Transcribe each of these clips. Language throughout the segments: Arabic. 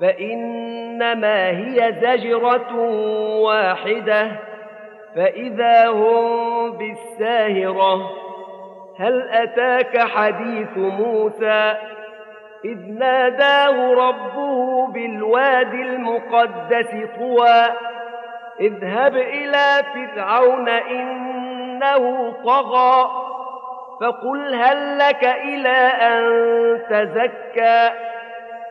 فإنما هي زجرة واحدة. فإذا هم بالساهرة هل أتاك حديث موسى؟ إذ ناداه ربه بالوادي المقدس طوى اذهب إلى فرعون إنه طغى فقل هل لك إلى أن تزكى؟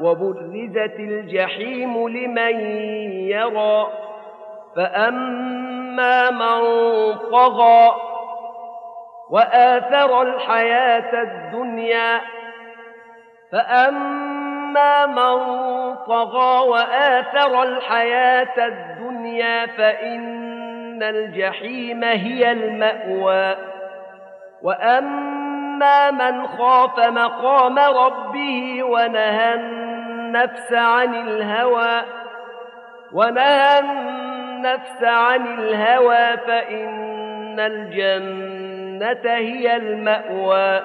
وبرزت الجحيم لمن يرى. فأما من طغى وآثر الحياة الدنيا فأما من طغى وآثر الحياة الدنيا فإن الجحيم هي المأوى. واما من خاف مقام ربه ونهى النفس عن الهوى ونهى النفس عن الهوى فإن الجنة هي المأوى.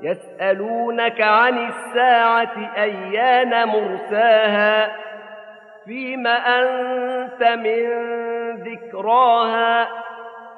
يسألونك عن الساعة أيان مرساها؟ فيم أنت من ذكراها؟